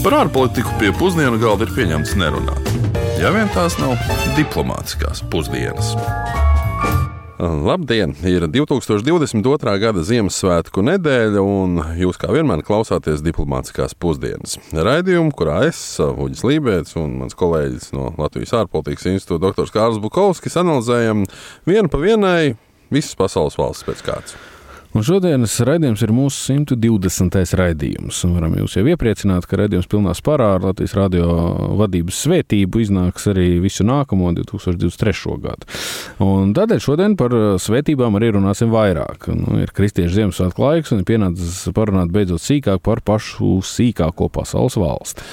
Par ārpolitiku pie pusdienu galda ir pieņemts nerunāt. Ja vien tās nav diplomātiskās pusdienas. Labdien! Ir 2022. gada Ziemassvētku nedēļa, un jūs kā vienmēr klausāties diplomātiskās pusdienas. Raidījumu, kurā es, Uģis Lībēts un mans kolēģis no Latvijas ārpolitikas institūta dr. Kārls Bukovskis analizējam vienu pa vienai visas pasaules valsts pēc kārtas. Un šodienas raidījums ir mūsu 120. raidījums. Varam jūs jau iepriecināt, ka raidījums pilnā spārā ar Latvijas radio vadības svētību iznāks arī visu nākamo 2023. gadu. Un tādēļ šodien par svētībām arī runāsim vairāk. Nu, ir kristiešu Ziemassvētku laiks un ir pienācis parunāt beidzot sīkāk par pašu sīkāko pasaules valsti.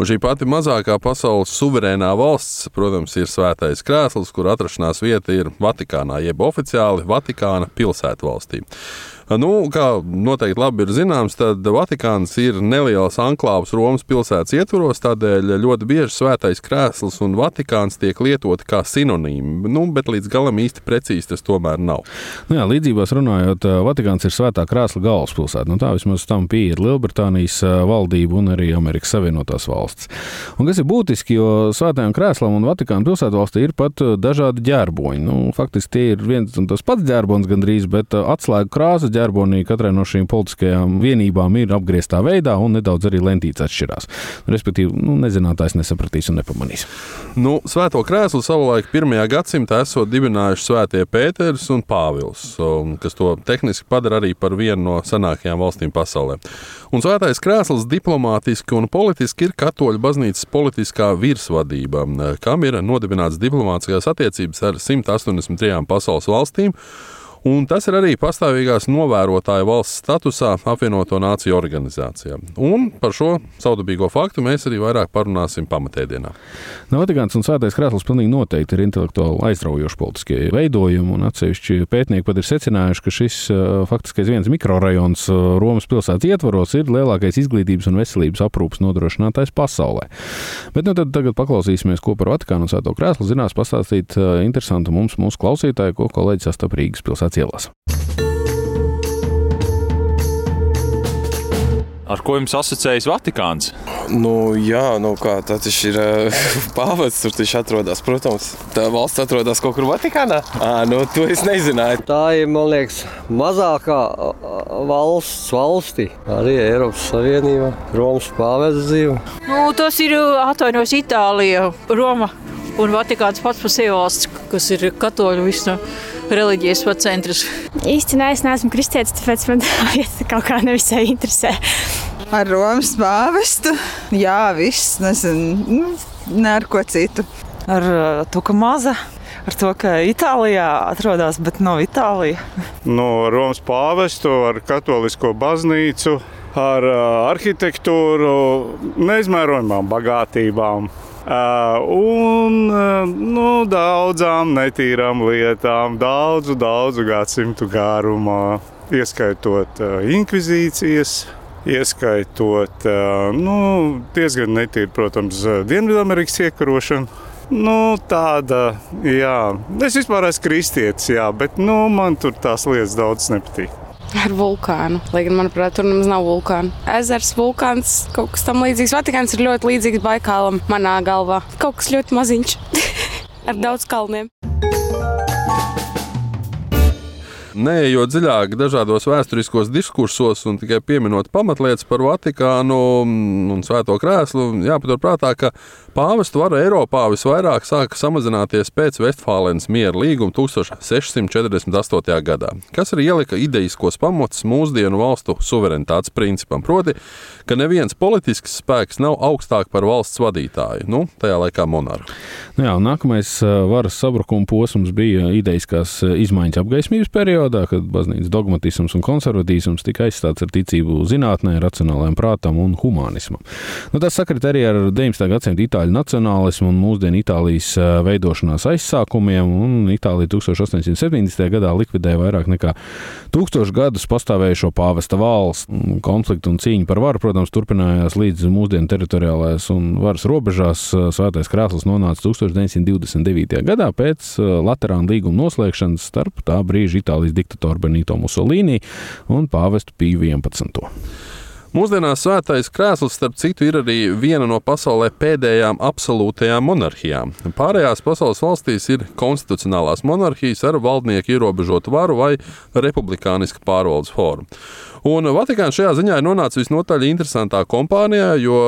Un šī pati mazākā pasaules suverēnā valsts, protams, ir Svētais Krēsls, kur atrašanās vieta ir Vatikānā, jeb oficiāli Vatikāna pilsētvalstī. Nu, kā noteikti labi ir zināms, tad Vatikāns ir neliels anklāvs Romas pilsētas ietvaros, tādēļ ļoti bieži svētais krēsls un Vatikāns tiek lietoti kā sinonīmi. Nu, bet līdz galam īsti precīzi tas tomēr nav. Nu jā, līdzībās runājot, Vatikāns ir svētā krēsla galvaspilsēta. Nu, tā vismaz tam pieeja ir Lielbritānijas valdība un arī Amerikas Savienotās valsts. Un kas ir būtiski, jo svētajam krēslam un Vatikāna pilsētvalstī ir pat dažādi ģērboņi. Nu, faktiski tie ir viens un tas pats ģērbonis gandrīz, bet atslēgu krāsa ģerbonī katrai no šīm politiskajām vienībām ir apgrieztā veidā, un nedaudz arī lentītes atšķirās. Respektīvi, nu, nezinātājs nesapratīs un nepamanīs. Nu, svēto krēslu savulaik pirmajā gadsimtā esot dibinājuši svētie Pēters un Pāvils, kas to tehniski padara arī par vienu no senākajām valstīm pasaulē. Un svētais krēsls diplomātiski un politiski ir katoļu baznīcas politiskā virsvadība, kam ir nodibināts diplomātiskās attiecības ar 183 pasaules valstīm Un tas ir arī pastāvīgās novērotāja valsts statusā apvienoto nāciju organizācijā. Un par šo saudabīgo faktu mēs arī vairāk parunāsim pamatēdienā. Vatikāns un Svētais Krēsls pilnīgi noteikti ir intelektuāli aizraujoši politiskie veidojumi, un atsevišķi pētnieki pat ir secinājuši, ka šis faktiskais viens mikrorajons Romas pilsētas ietvaros ir lielākais izglītības un veselības aprūpas nodrošinātājs pasaulē. Bet nu, tagad paklausīsimies, ko par Vatikānu un Svēto Krēslu zinās pastāstīt interesantu mums, mūsu klausītāju, ko kolēģis sastap Rīgas pilsētas pilsētas ielās. Ar ko jums asociējas Vatikāns? Nu, jā, nu kā tā ir uh, pāvests, tur viņš atrodas. Protams, tā valsts atrodas kaut kur Vatikānā. À, nu, to es nezināju. Tā ir, man liekas, mazākā valsts valsti, arī Eiropas Savienībā. Romas pāvests dzīvo. Nu, tas ir atvainojos Itālija, Roma un Vatikāns pats par sevi valsts, kas ir katoļu visu reliģijas centrs. Īsti nē, es neesmu kristietis, tāpēc man tā vieta kaut kā nevisai interesē. Ar Romas pāvestu? Jā, viss, nezinu, nu, ne ar ko citu. Ar uh, to, ka maza. Ar to, ka Itālijā atrodas, bet nav Itālija. No Romas pāvestu, ar katolisko baznīcu, ar uh, arhitektūru, neizmērojamām bagātībām. Uh, un uh, nu, daudzām netīrām lietām, daudzu, daudzu gadsimtu garumā, ieskaitot uh, inkvizīcijas, ieskaitot nu, diezgan netīru, protams, Dienvidamerikas iekarošanu. Nu, tāda, jā, es vispār esmu kristietis, jā, bet nu, man tur tās lietas daudz nepatīk ar vulkānu. Lai gan, manuprāt, tur nemaz nav vulkāna. Ezers, vulkāns, kaut kas tam līdzīgs. Vatikāns ir ļoti līdzīgs Baikālam, manā galvā. Kaut kas ļoti maziņš ar daudz kalniem. Neejot dziļāk dažādos vēsturiskos diskursos un tikai pieminot pamatlietas par Vatikānu un Svēto krēslu, jāpaturprātā, ka pāvestu vara Eiropā visvairāk sāka samazināties pēc Vestfālenes miera līguma 1648. gadā, kas arī ielika idejiskos pamatus mūsdienu valstu suverenitātes principam, proti, ka neviens politisks spēks nav augstāk par valsts vadītāju, nu, tajā laikā monarhu. Nu jā, nākamais varas sabrukuma posms bija idejiskās izmaiņas apgaismības periodā, kad baznīcas dogmatisms un konservatīvs tika aizstāts ar ticību zinātnē, racionālajam prātam un humanismam. Nu, tas sakrit arī ar 19. gadsimta itāļu nacionālismu un mūsdienu Itālijas veidošanās aizsākumiem, un Itālija 1870. gadā likvidēja vairāk nekā tūkstošu gadus pastāvējušo pāvesta valsts. Konflikti un cīņa par varu, protams, turpinājās līdz mūsdienu teritoriālajās un varas robežās. Svētais krēsls nonāca 1929. gadā pēc Laterāna līguma noslēgšanas starp tā brīža Itālijas diktatoru Benito Mussolini un pāvestu Pīvu 11. Mūsdienās svētais krēsls, starp citu, ir arī viena no pasaulē pēdējām absolūtajām monarhijām. Pārējās pasaules valstīs ir konstitucionālās monarhijas ar valdnieku ierobežotu varu vai republikānisku pārvaldes formu. Un Vatikāns šajā ziņā ir nonācis visnotaļ interesantā kompānijā, jo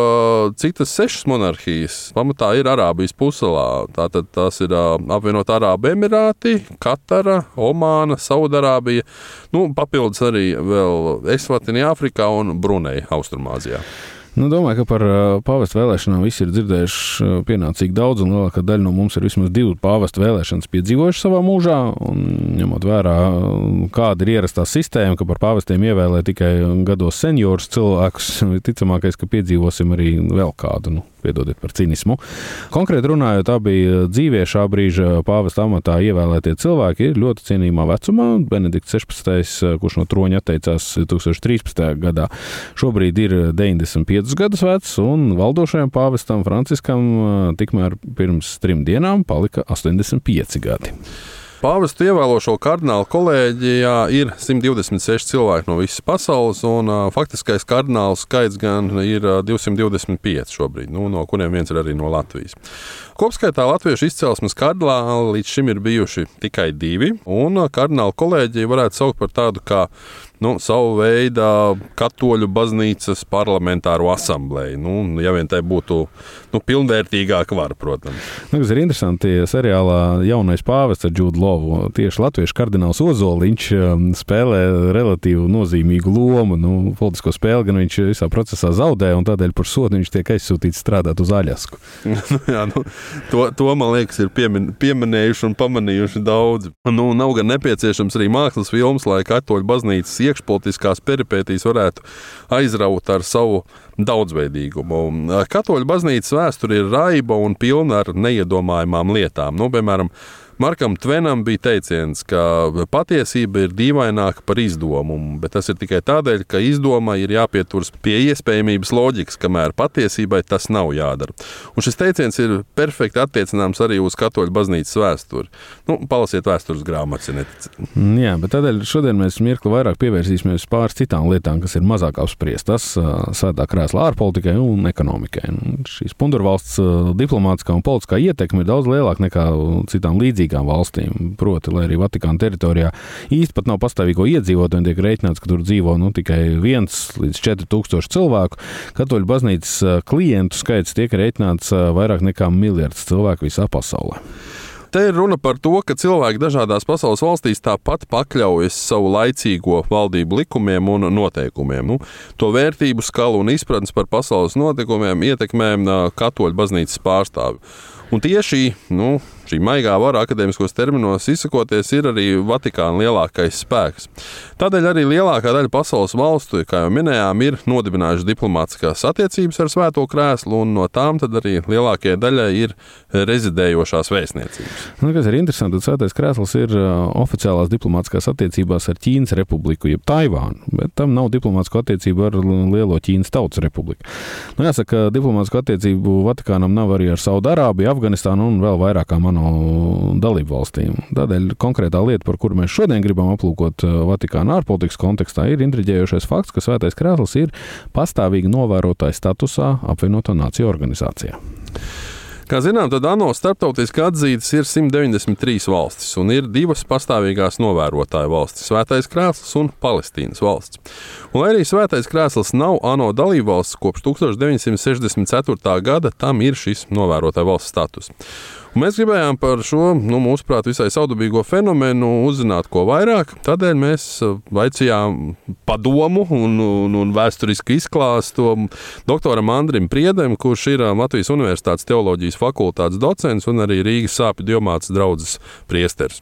citas sešas monarhijas pamatā ir Arābijas puselā. Tātad tās ir apvienotā Arābu Emirāti, Katara, Omāna, Saudarābija, nu, papildus arī vēl Esvatinī, Āfrikā un Brunei, Austrumāzijā. Nu, domāju, ka par pāvestu vēlēšanām visi ir dzirdējuši pienācīgi daudz, un lielākā daļa no mums ir vismaz divu pāvestu vēlēšanas piedzīvojuši savā mūžā. Ņemot vērā, kāda ir ierastā sistēma, ka par pāvestiem ievēlē tikai gados seniorus cilvēkus, ticamākais, ka piedzīvosim arī vēl kādu. Nu, piedodiet par cinismu. Konkrēti runājot, abi dzīvie šā brīža pāvesta amatā ievēlētie cilvēki ir ļoti cienījumā vecumā. Benedikts 16, kurš no troņa atteicās 2013. gadā, šobrīd ir 95 gadus vecs, un valdošajam pāvestam Franciskam tikmēr pirms trim dienām palika 85 gadi. Pāvestu ievēlošo kardinālu kolēģijā ir 126 cilvēki no visas pasaules, un faktiskais kardinālu skaits gan ir uh, 225 šobrīd, nu, no kuriem viens ir arī no Latvijas. Kopskaitā latviešu izcelsmes kardināli līdz šim ir bijuši tikai divi, un kardinālu kolēģiju varētu saukt par tādu kā nu, savu veidu katoļu baznīcas parlamentāro asamblēju. Nu, ja vien tai būtu nu, pilnvērtīgāka vara, protams. Nu, kas ir interesanti, seriālā jaunais pāvests ar Džudu Lovu, tieši latviešu kardināls Ozoliņš spēlē relatīvi nozīmīgu lomu. Nu, politisko spēli gan viņš visā procesā zaudē, un tādēļ par sodu viņš tiek aizsūtīts strādāt uz Aļasku. nu, jā, nu, to, to, man liekas, ir piemin, pieminējuši un pamanījuši daudzi. Nu, nav gan nepieciešams arī mākslas filmas, lai katoļu baznīcas iekšpolitiskās peripētīs varētu aizraut ar savu daudzveidīgumu. Katoļu baznīcas vēsture ir raiba un pilna ar neiedomājamām lietām. Nu, piemēram, Markam Tvenam bija teiciens, ka patiesība ir dīvaināka par izdomu, bet tas ir tikai tādēļ, ka izdomai ir jāpieturas pie iespējamības loģikas, kamēr patiesībai tas nav jādara. Un šis teiciens ir perfekti attiecināms arī uz katoļu baznīcas vēsturi. Nu, palasiet vēstures grāmatas, ja neticat. Jā, bet tādēļ šodien mēs mirkli vairāk pievērsīsimies pāris citām lietām, kas ir mazāk apspriestas svētā krēsla ārpolitikai un ekonomikai. Un šīs pundurvalsts diplomātiskā un politiskā ietekme ir daudz lielāka nekā citām līdzīgām līdzīgām valstīm. Proti, lai arī Vatikāna teritorijā īsti pat nav pastāvīgo iedzīvotāju, tiek rēķināts, ka tur dzīvo nu, tikai viens līdz četri tūkstoši cilvēku. Katoļu baznīcas klientu skaits tiek rēķināts vairāk nekā miljards cilvēku visā pasaulē. Te ir runa par to, ka cilvēki dažādās pasaules valstīs tāpat pakļaujas savu laicīgo valdību likumiem un noteikumiem. Nu, to vērtību skalu un izpratnes par pasaules notikumiem ietekmē katoļu baznīcas pārstāvju. Un tieši nu, šī maigā vara akadēmiskos terminos izsakoties, ir arī Vatikāna lielākais spēks. Tādēļ arī lielākā daļa pasaules valstu, kā jau minējām, ir nodibinājuši diplomātiskās attiecības ar Svēto krēslu, un no tām arī lielākajai daļai ir rezidējošās vēstniecības. Nu, kas ir interesanti, tad Svētais krēsls ir oficiālās diplomātiskās attiecībās ar Ķīnas republiku, jeb Taivānu, bet tam nav diplomātisko attiecību ar Lielo Ķīnas Tautas republiku. Nu, jāsaka, diplomātisko attiecību Vatikānam nav arī ar Saudārābiju, Afganistānu un vēl vairākām ANO dalību valstīm. Tādēļ konkrētā lieta, par kuru mēs šodien gribam aplūkot Vatikāna ārpolitikas kontekstā, ir intriģējošais fakts, ka Svētais Krēsls ir pastāvīgi novērotāja statusā apvienoto nāciju organizācijā. Kā zinām, tad ANO starptautiski atzītas ir 193 valstis, un ir divas pastāvīgās novērotāju valstis - Svētais Krēsls un Palestīnas valsts. Un, lai arī Svētais Krēsls nav ANO dalībvalsts, kopš 1964. gada tam ir šis novērotāju valsts status. Un mēs gribējām par šo, nu, mūsuprāt, visai saudabīgo fenomenu uzzināt ko vairāk. Tādēļ mēs vaicājām padomu un, un, un vēsturisku izklāstu doktoram Andrim Priedem, kurš ir Latvijas Universitātes teoloģijas fakultātes docents un arī Rīgas sāpju diamāts draudzes priesteris.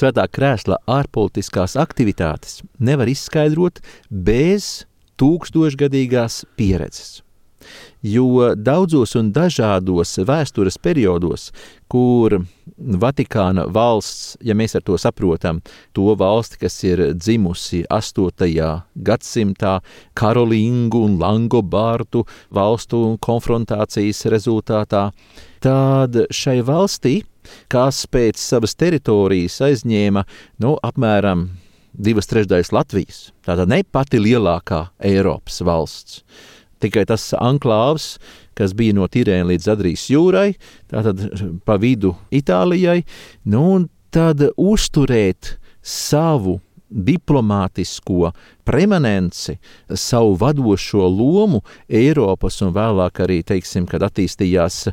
Svētā krēsla ārpolitiskās aktivitātes nevar izskaidrot bez tūkstošgadīgās pieredzes jo daudzos un dažādos vēstures periodos, kur Vatikāna valsts, ja mēs ar to saprotam, to valsti, kas ir dzimusi 8. gadsimtā, Karolīngu un Langobārdu valstu konfrontācijas rezultātā, tad šai valstī, kas pēc savas teritorijas aizņēma nu, apmēram divas trešdaļas Latvijas. Tātad ne pati lielākā Eiropas valsts. Tikai tas anklāvs, kas bija no Tirēna līdz Adrijas jūrai, tātad pa vidu Itālijai, nu, un tad uzturēt savu diplomātisko preeminenci, savu vadošo lomu Eiropas un vēlāk arī, teiksim, kad attīstījās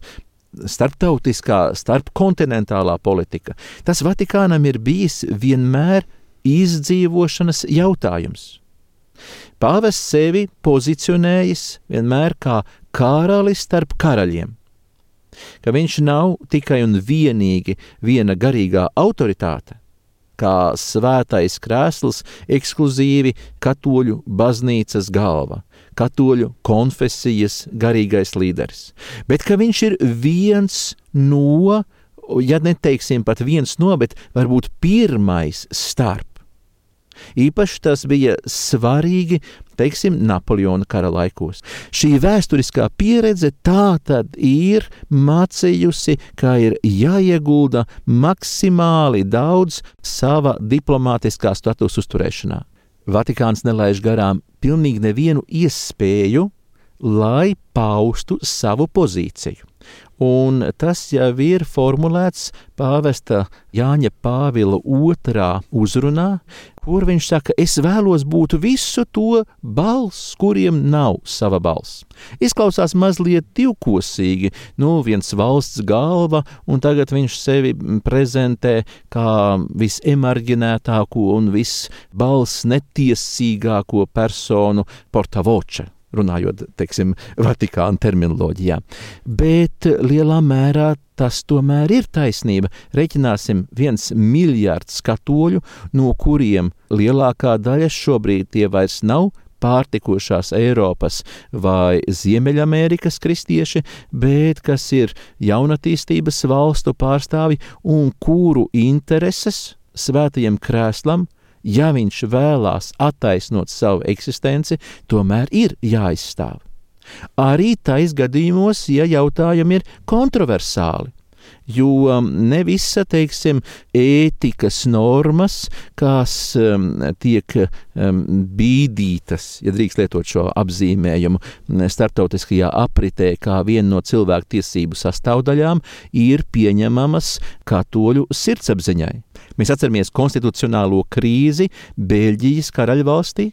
starptautiskā, starpkontinentālā politika. Tas Vatikānam ir bijis vienmēr izdzīvošanas jautājums. Pāvests sevi pozicionējis vienmēr kā karalis starp karaļiem, ka viņš nav tikai un vienīgi viena garīgā autoritāte, kā svētais krēsls, ekskluzīvi katoļu baznīcas galva, katoļu konfesijas garīgais līderis, bet ka viņš ir viens no, ja neteiksim pat viens no, bet varbūt pirmais starp. Īpaši tas bija svarīgi, teiksim, Napoleona kara laikos. Šī vēsturiskā pieredze tā tad ir mācījusi, ka ir jāiegulda maksimāli daudz sava diplomātiskā statusa uzturēšanā. Vatikāns nelaiž garām pilnīgi nevienu iespēju, lai paustu savu pozīciju. Un tas jau ir formulēts pāvesta Jāņa Pāvila otrā uzrunā, kur viņš saka, es vēlos būt visu to balss, kuriem nav sava balss. Izklausās mazliet divkosīgi, nu, viens valsts galva, un tagad viņš sevi prezentē kā visemarģinētāko un visbalss netiesīgāko personu portavoče runājot, teiksim, Vatikāna terminoloģijā. Bet lielā mērā tas tomēr ir taisnība. Reiķināsim viens miljards katoļu, no kuriem lielākā daļa šobrīd tie vairs nav pārtikušās Eiropas vai Ziemeļamerikas kristieši, bet kas ir jaunatīstības valstu pārstāvi un kuru intereses svētajam krēslam ja viņš vēlās attaisnot savu eksistenci, tomēr ir jāizstāv. Arī tais gadījumos, ja jautājumi ir kontroversāli, jo um, ne visa, teiksim, ētikas normas, kas um, tiek um, bīdītas, ja drīkst lietot šo apzīmējumu, starptautiskajā apritē kā viena no cilvēku tiesību sastāvdaļām, ir pieņemamas katoļu sirdsapziņai. Mēs atceramies konstitucionālo krīzi Beļģijas karaļvalstī,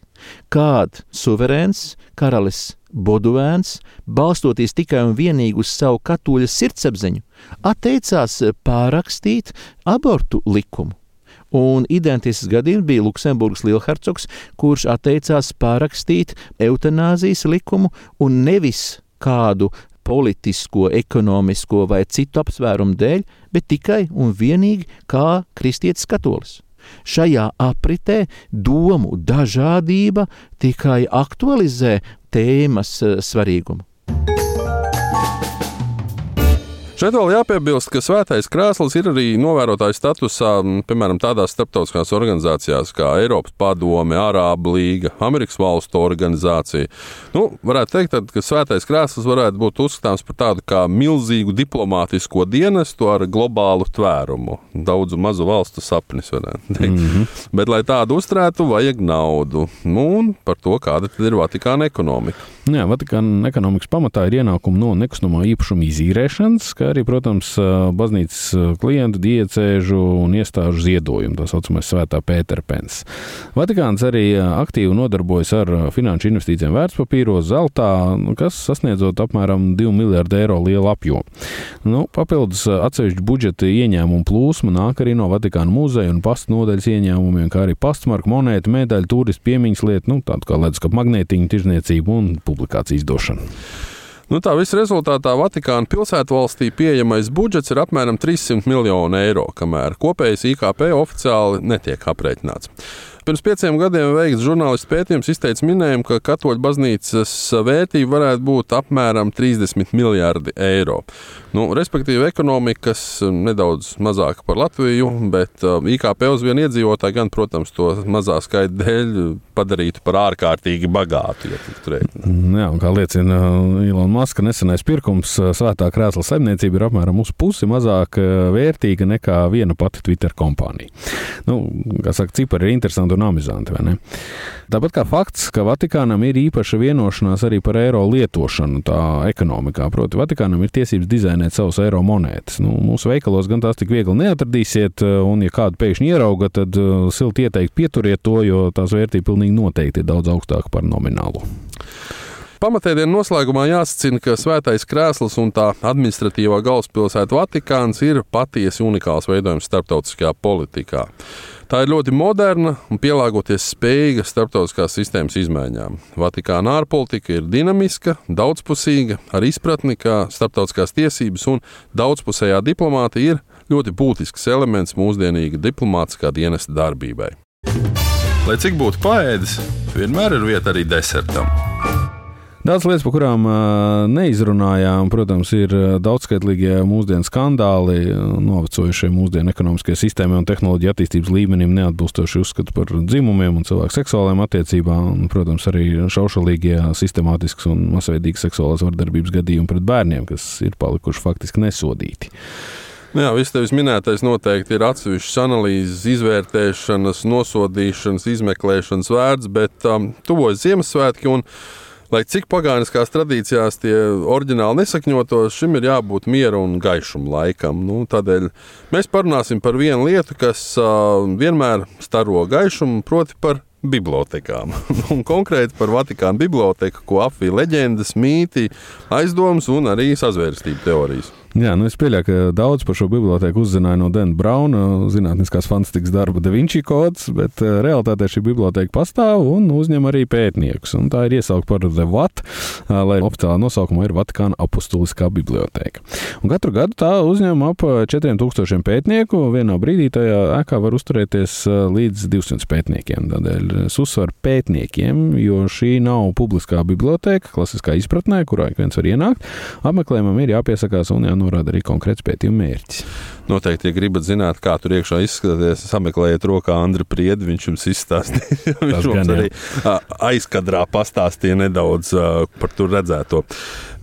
kad suverēns karalis Boduēns, balstoties tikai un vienīgi uz savu katoļa sirdsapziņu, atteicās pārakstīt abortu likumu. Un identisks gadījums bija Luksemburgas lielhercogs, kurš atteicās pārakstīt eutanāzijas likumu un nevis kādu politisko, ekonomisko vai citu apsvērumu dēļ, bet tikai un vienīgi kā kristietis katolis. Šajā apritē domu dažādība tikai aktualizē tēmas eh, svarīgumu. Šeit vēl jāpiebilst, ka svētais krēsls ir arī novērotāju statusā, piemēram, tādās starptautiskās organizācijās kā Eiropas padome, Arābu līga, Amerikas valstu organizācija. Nu, varētu teikt, tad, ka svētais krēsls varētu būt uzskatāms par tādu kā milzīgu diplomātisko dienestu ar globālu tvērumu. Daudzu mazu valstu sapnis, varētu teikt. Mm -hmm. Bet, lai tādu uzturētu, vajag naudu. Nu, un par to, kāda ir Vatikāna ekonomika. Jā, Vatikāna ekonomikas pamatā ir ienākumi no nekustamā īpašuma izīrēšanas, kā arī, protams, baznīcas klientu, diecēžu un iestāžu ziedojumu, tā saucamais Svētā Pētera pens. Vatikāns arī aktīvi nodarbojas ar finanšu investīcijiem vērtspapīros, zeltā, nu, kas sasniedzot apmēram 2 miljardu eiro lielu apjomu. Nu, papildus atsevišķu budžeta ieņēmumu plūsma nāk arī no Vatikāna muzeja un pastu nodaļas ieņēmumiem, kā arī pastmarku monētu, medaļu, turistu piemiņas lietu, nu, tādu kā leduskapa magnētiņu, tirzniecību un publikāciju izdošanu. Nu, tā visa rezultātā Vatikāna pilsētvalstī pieejamais budžets ir apmēram 300 miljoni eiro, kamēr kopējais IKP oficiāli netiek aprēķināts. Pirms pieciem gadiem veikts žurnālistu pētījums izteica minējumu, ka katoļu baznīcas vērtība varētu būt apmēram 30 miljardi eiro. Nu, respektīvi, ekonomikas nedaudz mazāka par Latviju, bet uh, IKP uz vienu iedzīvotāju gan, protams, to mazā skaita dēļ padarītu par ārkārtīgi bagātu. Ja Jā, kā liecina Ilona Maska nesenais pirkums, svētā krēsla saimniecība ir apmēram uz pusi mazāk vērtīga nekā viena pati Twitter kompānija. Nu, kā saka, cipari ir interesanti un amizanti, vai ne? Tāpat kā fakts, ka Vatikānam ir īpaša vienošanās arī par eiro lietošanu tā ekonomikā. Proti, Vatikānam ir tiesības dizainēt savus eiro monētas. Nu, mūsu veikalos gan tās tik viegli neatradīsiet, un ja kādu pēkšņi ierauga, tad silti ieteikt pieturiet to, jo tās vērtība pilnīgi noteikti ir daudz augstāka par nominālu. Pamatēdienu noslēgumā jāsacina, ka Svētais Krēsls un tā administratīvā galvaspilsēta Vatikāns ir patiesi unikāls veidojums starptautiskajā politikā. Tā ir ļoti moderna un pielāgoties spējīga starptautiskās sistēmas izmaiņām. Vatikāna ārpolitika ir dinamiska, daudzpusīga, ar izpratni, ka starptautiskās tiesības un daudzpusējā diplomātija ir ļoti būtisks elements mūsdienīga diplomātiskā dienesta darbībai. Lai cik būtu paēdis, vienmēr ir vieta arī desertam. Daudz lietas, par kurām neizrunājām, protams, ir daudzskaitlīgie mūsdienu skandāli, novecojušie mūsdienu ekonomiskajai sistēmai un tehnoloģiju attīstības līmenim, neatbilstoši uzskatu par dzimumiem un cilvēku seksuālajām attiecībām, un, protams, arī šaušalīgie, sistemātisks un masveidīgs seksuālās vardarbības gadījumi pret bērniem, kas ir palikuši faktiski nesodīti. Jā, viss tevis minētais noteikti ir atsevišķas analīzes, izvērtēšanas, nosodīšanas, izmeklēšanas vērts, bet um, tuvojas Ziemassvētki. Lai cik pagāniskās tradīcijās tie oriģināli nesakņotos, šim ir jābūt miera un gaišuma laikam. Nu, tādēļ mēs parunāsim par vienu lietu, kas uh, vienmēr staro gaišumu, proti par bibliotekām. un konkrēti par Vatikānu biblioteku, ko apvīja leģendas, mītī, aizdomas un arī sazvērstību teorijas. Jā, nu es pieļauju, ka daudz par šo biblioteku uzzināja no Dana Brauna, zinātniskās fantastikas darba Da Vinci kods, bet uh, realitātē šī biblioteka pastāv un uzņem arī pētniekus. Un tā ir iesaukta par The Vat, uh, lai oficiālā nosaukumā ir Vatikāna apustuliskā biblioteka. Un katru gadu tā uzņem ap 4000 pētnieku. Vienā brīdī tajā ēkā var uzturēties līdz 200 pētniekiem. Tādēļ es uzsveru pētniekiem, jo šī nav publiskā biblioteka, klasiskā izpratnē, kurā ik viens var ienākt. Apmeklējumam ir jāpiesakās un jānodrošina norāda arī konkrēts pētījuma mērķis. Noteikti, ja gribat zināt, kā tur iekšā izskatāties, sameklējiet rokā Andriu Priedu. Viņš jums izstāstīja. viņš mums arī aizkadrā pastāstīja nedaudz par tur redzēto.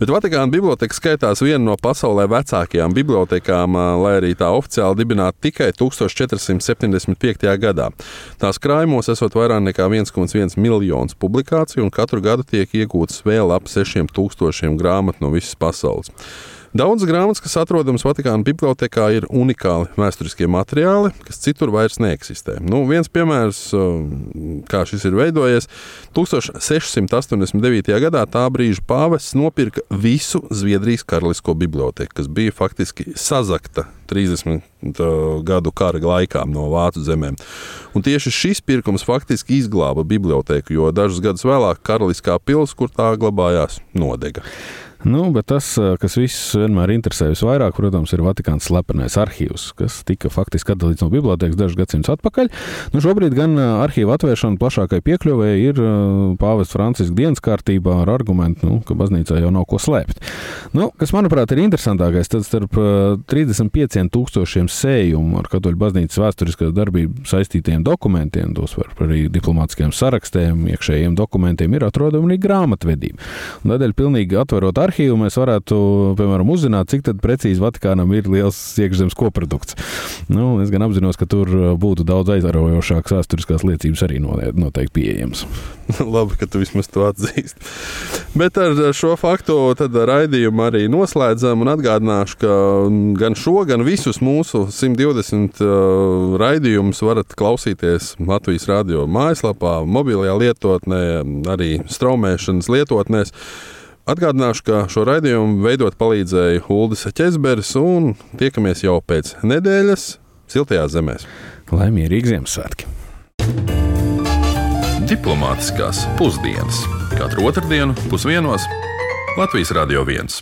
Bet Vatikāna biblioteka skaitās viena no pasaulē vecākajām bibliotekām, lai arī tā oficiāli dibināta tikai 1475. gadā. Tās krājumos esot vairāk nekā 1,1 miljonus publikāciju, un katru gadu tiek iegūtas vēl ap 6000 grāmatu no visas pasaules. Daudz grāmatas, kas atrodamas Vatikāna bibliotekā, ir unikāli vēsturiskie materiāli, kas citur vairs neeksistē. Nu, viens piemērs, kā šis ir veidojies, 1689. gadā tā brīža pāvests nopirka visu Zviedrijas karalisko biblioteku, kas bija faktiski sazakta 30 gadu kara laikā no Vācu zemēm. Un tieši šis pirkums faktiski izglāba biblioteku, jo dažus gadus vēlāk karaliskā pilsēta, kur tā glabājās, nodega. Nu, bet tas, kas visus vienmēr interesē visvairāk, protams, ir Vatikāns slepenais arhīvs, kas tika faktiski atdalīts no bibliotekas dažus gadsimtus atpakaļ. Nu, šobrīd gan arhīva atvēršana plašākai piekļuvēji ir pāvests Francisks dienas kārtībā ar argumentu, nu, ka baznīcā jau nav ko slēpt. Nu, kas, manuprāt, ir interesantākais, tad starp 35 tūkstošiem sējumu ar katoļu baznīcas vēsturiskā darbību saistītiem dokumentiem, tos var arī diplomātiskiem sarakstiem, iekšējiem dokumentiem, ir atrodama arī grāmatvedība. Un tādēļ pilnīgi atverot arhīvu mēs varētu, piemēram, uzzināt, cik precīzi Vatikānam ir liels iekšzemes koprodukts. Nu, es gan apzinos, ka tur būtu daudz aizraujošākas vēsturiskās liecības arī noteikti pieejamas. Labi, ka tu vismaz to atzīsti. Bet ar šo faktu raidījumu arī noslēdzam un atgādināšu, ka gan šo, gan visus mūsu 120 uh, raidījumus varat klausīties Latvijas radio mājaslapā, mobilajā lietotnē, arī straumēšanas lietotnēs. Atgādināšu, ka šo raidījumu veidot palīdzēja Uldis Česberis un tiekamies jau pēc nedēļas siltajās zemēs. Lai mierīgi Ziemassvētki! Diplomātiskās pusdienas katru otrdienu pusdienos Latvijas Radio 1.